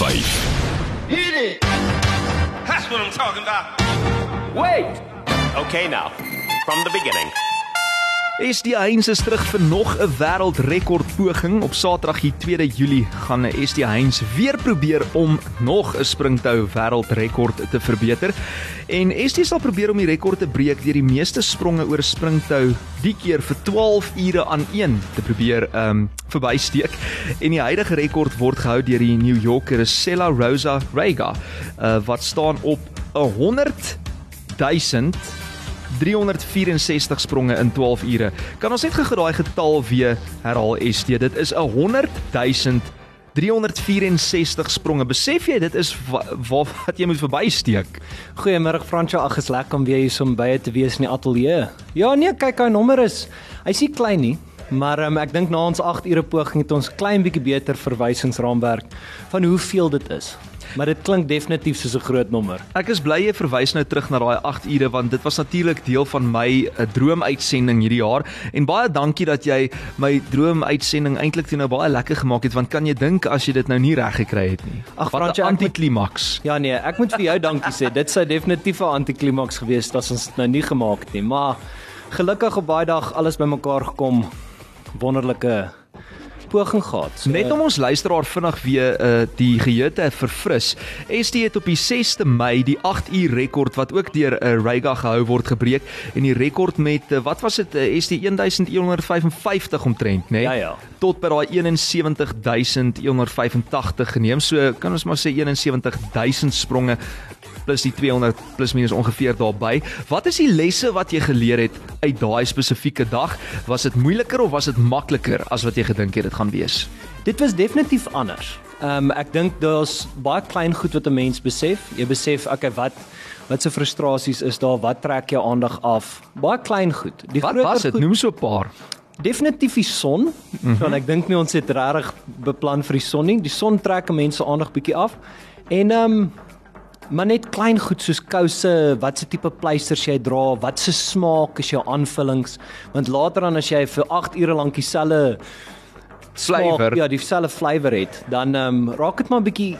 90.5. Hit it! That's what I'm talking about. Wait! Okay, now, from the beginning. SD Heinz is terug vir nog 'n wêreldrekord poging. Op Saterdag die 2de Julie gaan SD Heinz weer probeer om nog 'n springtou wêreldrekord te verbeter. En SD sal probeer om die rekord te breek deur die meeste spronge oor springtou die keer vir 12 ure aan een te probeer um verbysteek. En die huidige rekord word gehou deur die New Yorker Sella Rosa Rega, uh, wat staan op 'n 100 000 364 spronge in 12 ure. Kan ons net gou daai getal weer herhaal ST? Dit is 'n 100 000 364 spronge. Besef jy dit is waar wa, wat jy moet verbysteek? Goeiemôre Fransjo, ag is lekker om weer hier so by te wees in die ateljee. Ja nee, kyk hy nommer is. Hy's nie klein nie, maar um, ek dink na ons 8 ure poging het ons klein bietjie beter verwysingsraamwerk van hoeveel dit is. Maar dit klink definitief soos 'n groot nommer. Ek is bly jy verwys nou terug na daai 8 ure want dit was natuurlik deel van my 'n droomuitsending hierdie jaar en baie dankie dat jy my droomuitsending eintlik toe nou baie lekker gemaak het want kan jy dink as jy dit nou nie reg gekry het nie. Ag wat 'n antiklimaks. Ja nee, ek moet vir jou dankie sê. Dit sou definitief 'n antiklimaks gewees het as ons dit nou nie gemaak het nie, maar gelukkig op baie dag alles bymekaar gekom. Wonderlike poging gehad. So, Net om ons luisteraar vinnig weer uh, die geheue verfris. ST het op die 6de Mei die 8 uur rekord wat ook deur 'n uh, Ryga gehou word gebreek en die rekord met uh, wat was dit uh, ST 1155 omtrent, né? Nee? Ja ja. Tot by daai 71185 geneem. So kan ons maar sê 71000 spronge plus die 200 plus minus ongeveer daarby. Wat is die lesse wat jy geleer het uit daai spesifieke dag? Was dit moeiliker of was dit makliker as wat jy gedink het dit gaan wees? Dit was definitief anders. Ehm um, ek dink daar's baie klein goed wat 'n mens besef. Jy besef okay wat wat se frustrasies is daar? Wat trek jou aandag af? Baie klein goed. Die wat was dit? Noem so 'n paar. Definitief die son. Mm -hmm. Want ek dink nie ons het regtig beplan vir die son nie. Die son trek mense aandag bietjie af. En ehm um, maar net klein goed soos kouse, wat se tipe pleisters jy dra, wat se smaak is jou aanvullings, want later dan as jy vir 8 ure lank dieselfde flavour, ja, dieselfde flavour het, dan ehm um, raak dit maar 'n bietjie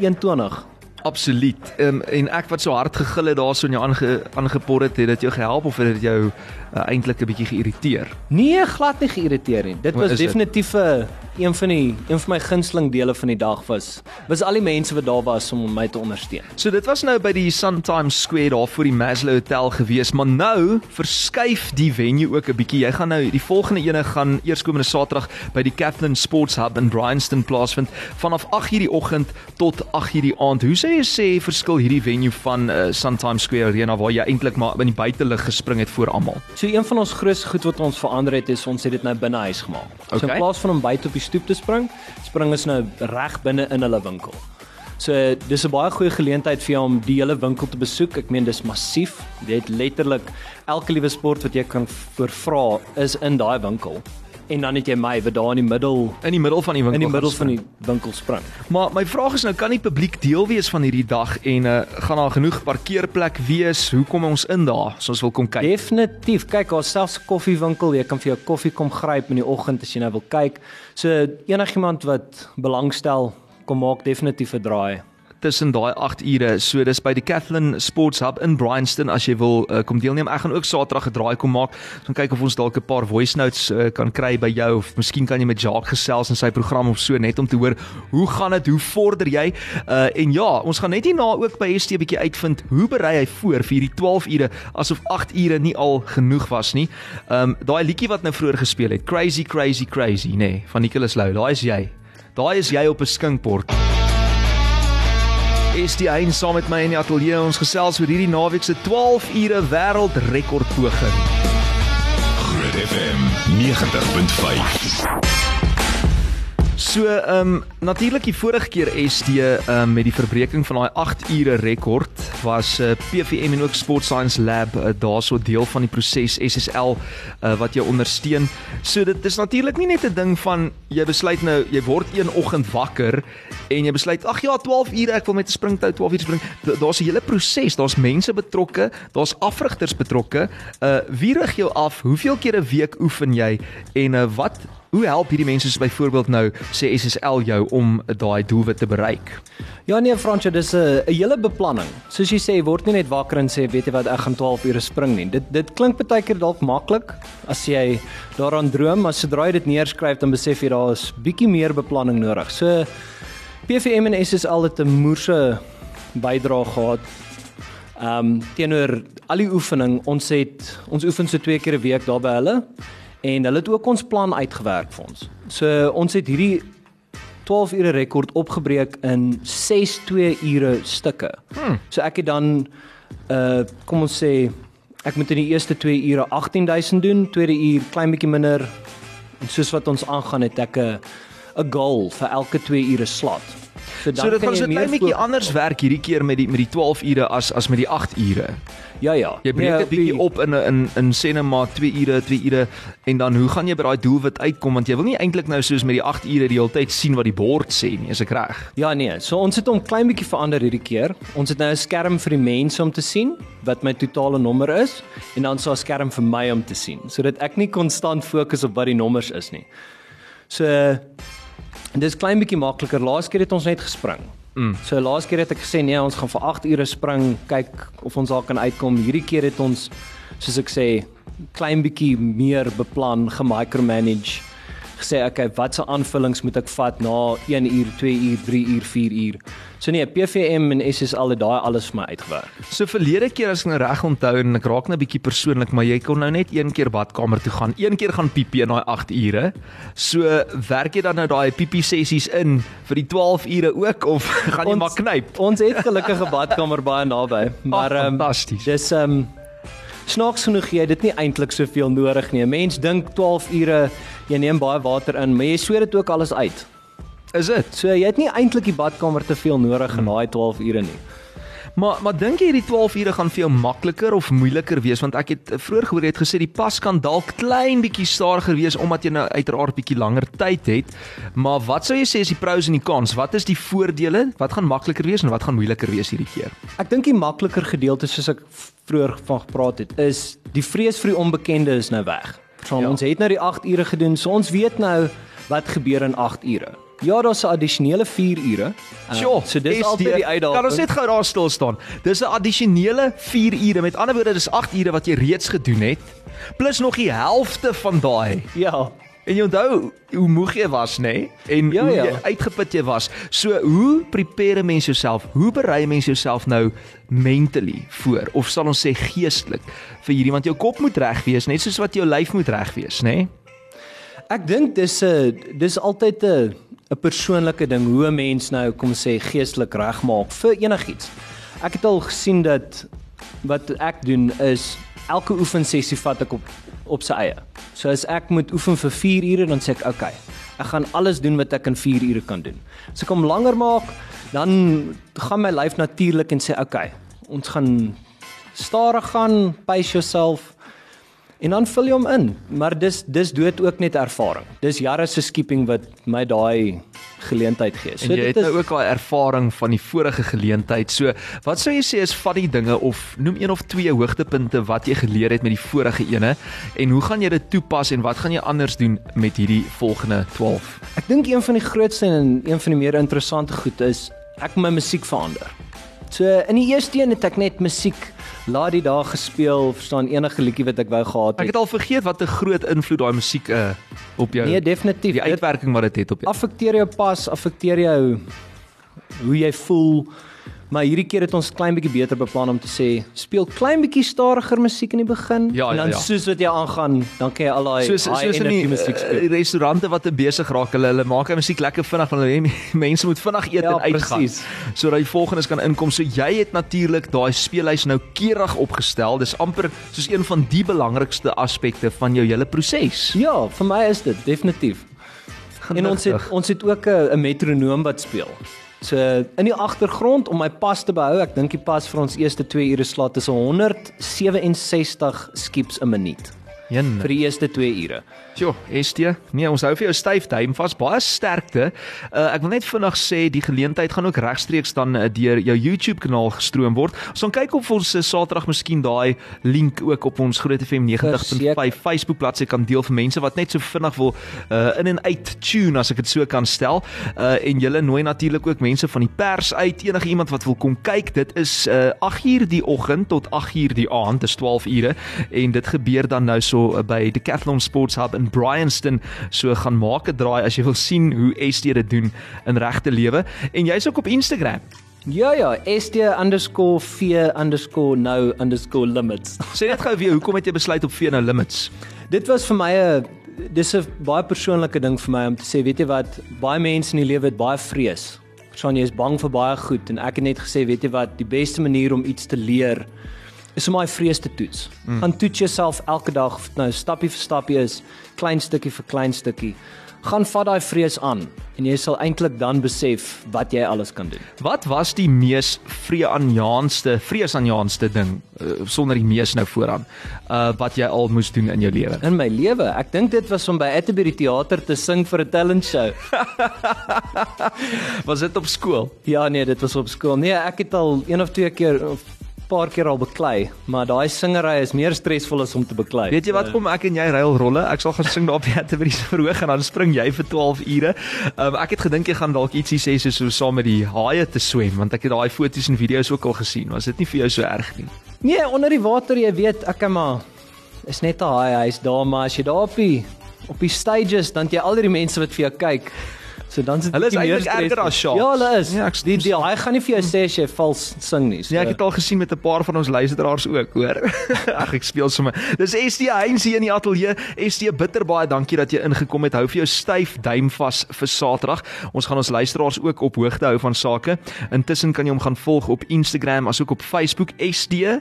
eentonig. Absoluut. Um, en ek wat so hard gegil het daarso in jou aange, aangepot het, het dit jou gehelp of het dit jou uh, eintlik 'n bietjie geïrriteer? Nee, glad nie geïrriteer nie. Dit was definitief 'n een van die een van my gunsteling dele van die dag was was al die mense wat daar was om my te ondersteun. So dit was nou by die Suntime Square daar voor die Maslow Hotel gewees, maar nou verskuif die venue ook 'n bietjie. Jy gaan nou die volgende ene gaan eerskomende Saterdag by die Kathleen Sports Hub in Bryanston plaasvind vanaf 8:00 die oggend tot 8:00 die aand. Hoe sê jy sê verskil hierdie venue van uh, Suntime Square Arena waar jy eintlik maar in die buitelug gespring het voor almal? So een van ons grootste goed wat ons verander het is ons het dit nou binne huis gemaak. Okay. So in plaas van om buite op die stoep te spring, spring ons nou reg binne in hulle winkel. So dis 'n baie goeie geleentheid vir jou om die hele winkel te besoek. Ek meen dis massief. Jy het letterlik elke liewe sport wat jy kan voorvra is in daai winkel en dan het jy my wat daar in die middel in die middel van die winkel in die middel van die winkel spring. Maar my vraag is nou kan die publiek deel wees van hierdie dag en uh, gaan daar genoeg parkeerplek wees? Hoe kom ons in daar? So ons wil kom kyk. Definitief. Kyk, daar's selfs koffiewinkel. Jy kan vir jou koffie kom gryp in die oggend as jy nou wil kyk. So enigiemand wat belangstel, kom maak definitief 'n draai tussen daai 8 ure. So dis by die Kathleen Sports Hub in Bryanston as jy wil uh, kom deelneem. Ek gaan ook Saterdag 'n draai kom maak. Ons gaan kyk of ons dalk 'n paar voice notes uh, kan kry by jou of miskien kan jy met Jacques gesels in sy program of so net om te hoor hoe gaan dit? Hoe vorder jy? Uh, en ja, ons gaan net hierna ook by ST 'n bietjie uitvind hoe berei hy voor vir hierdie 12 ure asof 8 ure nie al genoeg was nie. Ehm um, daai liedjie wat nou vroeër gespeel het, Crazy Crazy Crazy, nê, nee, van Nicholas Lou. Daai is jy. Daai is jy op 'n skinkbord is die een saam met my in die ateljee ons gesels oor hierdie naweek se 12 ure wêreldrekord poging. Groot FM 90.5. So ehm um, natuurlik die vorige keer ST ehm um, met die verbreeking van daai 8 ure rekord was uh, eh, PVM en ook Sport Science Lab uh, daarso deel van die proses SSL uh, wat jou ondersteun. So dit is natuurlik nie net 'n ding van jy besluit nou jy word een oggend wakker en jy besluit ag ja 12 ure ek wil met 'n springtou 12 ure spring. Daar's 'n hele proses, daar's mense betrokke, daar's afrigters betrokke. Uh wie rig jou af? Hoeveel keer 'n week oefen jy en uh, wat Hoe help hierdie mense soos byvoorbeeld nou sê SSL jou om daai doelwit te bereik? Ja nee Fransjo, dis 'n 'n hele beplanning. Soos jy sê, word nie net wakker en sê weet jy wat ek gaan 12 ure spring nie. Dit dit klink baie keer dalk maklik as jy daaraan droom, maar sodra jy dit neerskryf dan besef jy daar is bietjie meer beplanning nodig. So PVM en SSL het 'n moerse bydrae gehad. Ehm um, teenoor al die oefening, ons het ons oefen so twee keer 'n week daar by hulle en hulle het ook ons plan uitgewerk vir ons. So ons het hierdie 12 ure rekord opgebreek in 6 2 ure stukke. Hmm. So ek het dan uh kom ons sê ek moet in die eerste 2 ure 18000 doen, tweede uur klein bietjie minder. En soos wat ons aangaan het ek 'n 'n goal vir elke 2 ure slot. So dit gaan so 'n klein bietjie anders werk hierdie keer met die met die 12 ure as as met die 8 ure. Ja ja. Jy breek dit bietjie op in 'n in in net maar 2 ure, 2 ure en dan hoe gaan jy by daai doelwit uitkom want jy wil nie eintlik nou soos met die 8 ure die hele tyd sien wat die bord sê nie, is ek reg? Ja nee, so ons het hom klein bietjie verander hierdie keer. Ons het nou 'n skerm vir die mense om te sien wat my totale nommer is en dan so 'n skerm vir my om te sien sodat ek nie konstant fokus op wat die nommers is nie. So En dis klein bietjie makliker. Laas keer het ons net gespring. Mm. So laas keer het ek gesê nee, ons gaan vir 8 ure spring, kyk of ons daar kan uitkom. Hierdie keer het ons soos ek sê, klein bietjie meer beplan, gemicromanage. Gesê okay, watse aanvullings moet ek vat na 1 uur, 2 uur, 3 uur, 4 uur. So nee, PVM en SSL het daai alles vir my uitgewerk. So verlede keer as ek nou reg onthou en ek raak nou 'n bietjie persoonlik, maar jy kon nou net een keer badkamer toe gaan, een keer gaan piepie in daai 8 ure. So werk jy dan nou daai piepie sessies in vir die 12 ure ook of gaan jy ons, maar knyp? Ons het gelukkige badkamer baie naby, maar Ach, fantasties. Um, dis ehm um, snaaks genoeg jy dit nie eintlik soveel nodig nie. 'n Mens dink 12 ure, jy neem baie water in, maar jy sweet dit ook alles uit. Is dit? So jy het nie eintlik die badkamer te veel nodig in daai 12 ure nie. Maar maar dink jy hierdie 12 ure gaan vir jou makliker of moeiliker wees want ek het vroeër gehoor jy het gesê die pas kan dalk klein bietjie stadiger wees omdat jy nou uiteraard bietjie langer tyd het. Maar wat sou jy sê is die pros en die cons? Wat is die voordele? Wat gaan makliker wees en wat gaan moeiliker wees hierdie keer? Ek dink die makliker gedeelte soos ek vroeër van gepraat het is die vrees vir die onbekende is nou weg. So, ja. Ons het nou die 8 ure gedoen, so ons weet nou wat gebeur in 8 ure. Ja, daar's 'n addisionele 4 ure. Uh, sure, so dis altyd die uitdaging. Kan ons net gou daar stil staan? Dis 'n addisionele 4 ure. Met ander woorde, dis 8 ure wat jy reeds gedoen het plus nog die helfte van daai. Ja. En jy onthou hoe moeg jy was, nê? Nee? En ja, hoe ja. uitgeput jy was. So, hoe prepare mens jouself? Hoe berei mens jouself nou mentally voor of sal ons sê geestelik vir hierdie want jou kop moet reg wees, net soos wat jou lyf moet reg wees, nê? Nee? Ek dink dis 'n dis altyd 'n 'n persoonlike ding hoe 'n mens nou kom sê geestelik regmaak vir enigiets. Ek het al gesien dat wat ek doen is elke oefensessie vat ek op op sy eie. So as ek moet oefen vir 4 ure dan sê ek okay. Ek gaan alles doen wat ek in 4 ure kan doen. As ek hom langer maak, dan gaan my lyf natuurlik en sê okay. Ons gaan stadig gaan, pace yourself en dan vul jy hom in. Maar dis dis dood ook net ervaring. Dis jare se skipping wat my daai geleentheid gee. So en jy het nou ook daai ervaring van die vorige geleentheid. So wat sou jy sê is van die dinge of noem een of twee hoogtepunte wat jy geleer het met die vorige ene en hoe gaan jy dit toepas en wat gaan jy anders doen met hierdie volgende 12? Ek dink een van die grootste en een van die meer interessante goed is ek my musiek verander. So in die eerste een het ek net musiek laat die dag gespeel, verstaan enige liedjie wat ek wou gehad het. Ek het al vergeet wat 'n groot invloed daai musiek uh, op jou. Nee, definitief. Die uitwerking wat dit het op jou. Affekteer jou pas, affekteer jou hoe jy voel. Maar hierdie keer het ons klein bietjie beter beplan om te sê speel klein bietjie stadiger musiek in die begin ja, en dan ja, ja. soos wat jy aangaan, dan kan jy al daai soos soos in die musiek speel. Uh, restaurante wat besig raak, hulle hulle maak hy musiek lekker vinnig want hulle mense moet vinnig eet ja, en uitgaan. Sodat die volgendes kan inkom. So jy het natuurlik daai speellys nou keurig opgestel. Dis amper soos een van die belangrikste aspekte van jou hele proses. Ja, vir my is dit definitief. Gelukkig. En ons het ons het ook 'n metronoom wat speel. So in die agtergrond om my pas te behou, ek dink die pas vir ons eerste 2 ure slot is 167 skips 'n minuut. Jen. vir die eerste 2 ure. Jo, ST. Nee, ons hou vir jou styf duim vas. Baie sterkte. Uh, ek wil net vinnig sê die geleentheid gaan ook regstreeks dan uh, deur jou YouTube kanaal gestroom word. Ons gaan kyk of ons uh, Saterdag miskien daai link ook op ons Groot FM 90.5 Facebook bladsy kan deel vir mense wat net so vinnig wil uh, in en uit tune as ek dit so kan stel. Uh, en julle nooi natuurlik ook mense van die pers uit, enige iemand wat wil kom kyk. Dit is uh, 8uur die oggend tot 8uur die aand, dis 12 ure en dit gebeur dan nou so uh, by die Decathlon Sports Hub in Bryanston. So gaan maak 'n draai as jy wil sien hoe ST dit doen in regte lewe en jy's ook op Instagram. Ja ja, st_v_no_limits. Sê net gou weer, hoekom het jy besluit op V nou limits? Dit was vir my 'n dis 'n baie persoonlike ding vir my om te sê, weet jy wat, baie mense in die lewe het baie vrees. Jy, is bang vir baie goed en ek het net gesê, weet jy wat, die beste manier om iets te leer is om daai vrees te toets. Mm. Gaan toets jouself elke dag, of nou stappie vir stappie is, klein stukkie vir klein stukkie. Gaan vat daai vrees aan en jy sal eintlik dan besef wat jy alles kan doen. Wat was die mees vreesaanjaendste, vreesaanjaendste ding uh, sonder die mees nou vooraan, uh wat jy al moes doen in jou lewe? In my lewe, ek dink dit was om by Atterbury Theater te sing vir 'n talent show. was dit op skool? Ja nee, dit was op skool. Nee, ek het al een of twee keer of paar keer al beklei, maar daai singery is meer stresvol as om te beklei. Weet jy wat kom ek en jy ruil rolle? Ek sal gaan sing daar op die Atterbury se verhoog en dan spring jy vir 12 ure. Um, ek het gedink jy gaan dalk ietsie sê soos so saam met die haie te swem want ek het daai foto's en video's ook al gesien. Was dit nie vir jou so erg nie? Nee, onder die water, jy weet, ek kan maar is net 'n haai, hy's daar, maar as jy daar op die op die stages dan jy al die mense wat vir jou kyk. So dan sit Hulle is eintlik erger as sharks. Ja, hulle is. Ja, ek die die hy gaan nie vir jou sê as jy vals sing nie. So. Ja, ek het al gesien met 'n paar van ons luisteraars ook, hoor. Ag, ek speel sommer. Dis ST Heinz hier in die ateljee. ST bitter baie dankie dat jy ingekom het. Hou vir jou styf duim vas vir Saterdag. Ons gaan ons luisteraars ook op hoogte hou van sake. Intussen kan jy hom gaan volg op Instagram asook op Facebook ST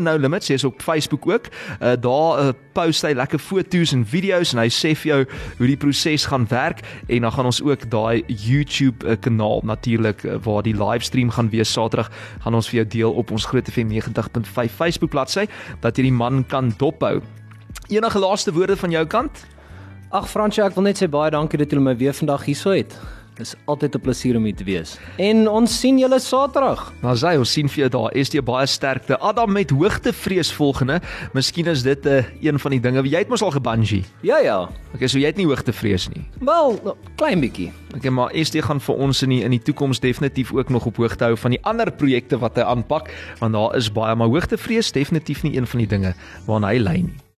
No Limits, hy's op Facebook ook. Uh daar uh, post hy lekker foto's en video's en hy sê vir jou hoe die proses gaan werk en dan gaan ons ook daai YouTube uh, kanaal natuurlik uh, waar die livestream gaan wees Saterdag gaan ons vir jou deel op ons Groot FM 90.5 Facebook bladsy dat jy die man kan dophou. Enige laaste woorde van jou kant? Ag Fransjo, ek wil net sê baie dankie dat jy my weer vandag hierso het. Dis altyd 'n plesier om hier te wees. En ons sien julle Saterdag. Nou sê ons sien vir jou daar. ST baie sterkte. Adam met hoogtevrees volgende. Miskien is dit 'n uh, een van die dinge. Jy het mos al gebungee. Ja ja. Okay, so jy het nie hoogtevrees nie. Wel, no, klein bietjie. Okay, maar ST gaan vir ons in die in die toekoms definitief ook nog op hoogte hou van die ander projekte wat hy aanpak, want daar is baie maar hoogtevrees definitief nie een van die dinge waarna hy lei nie.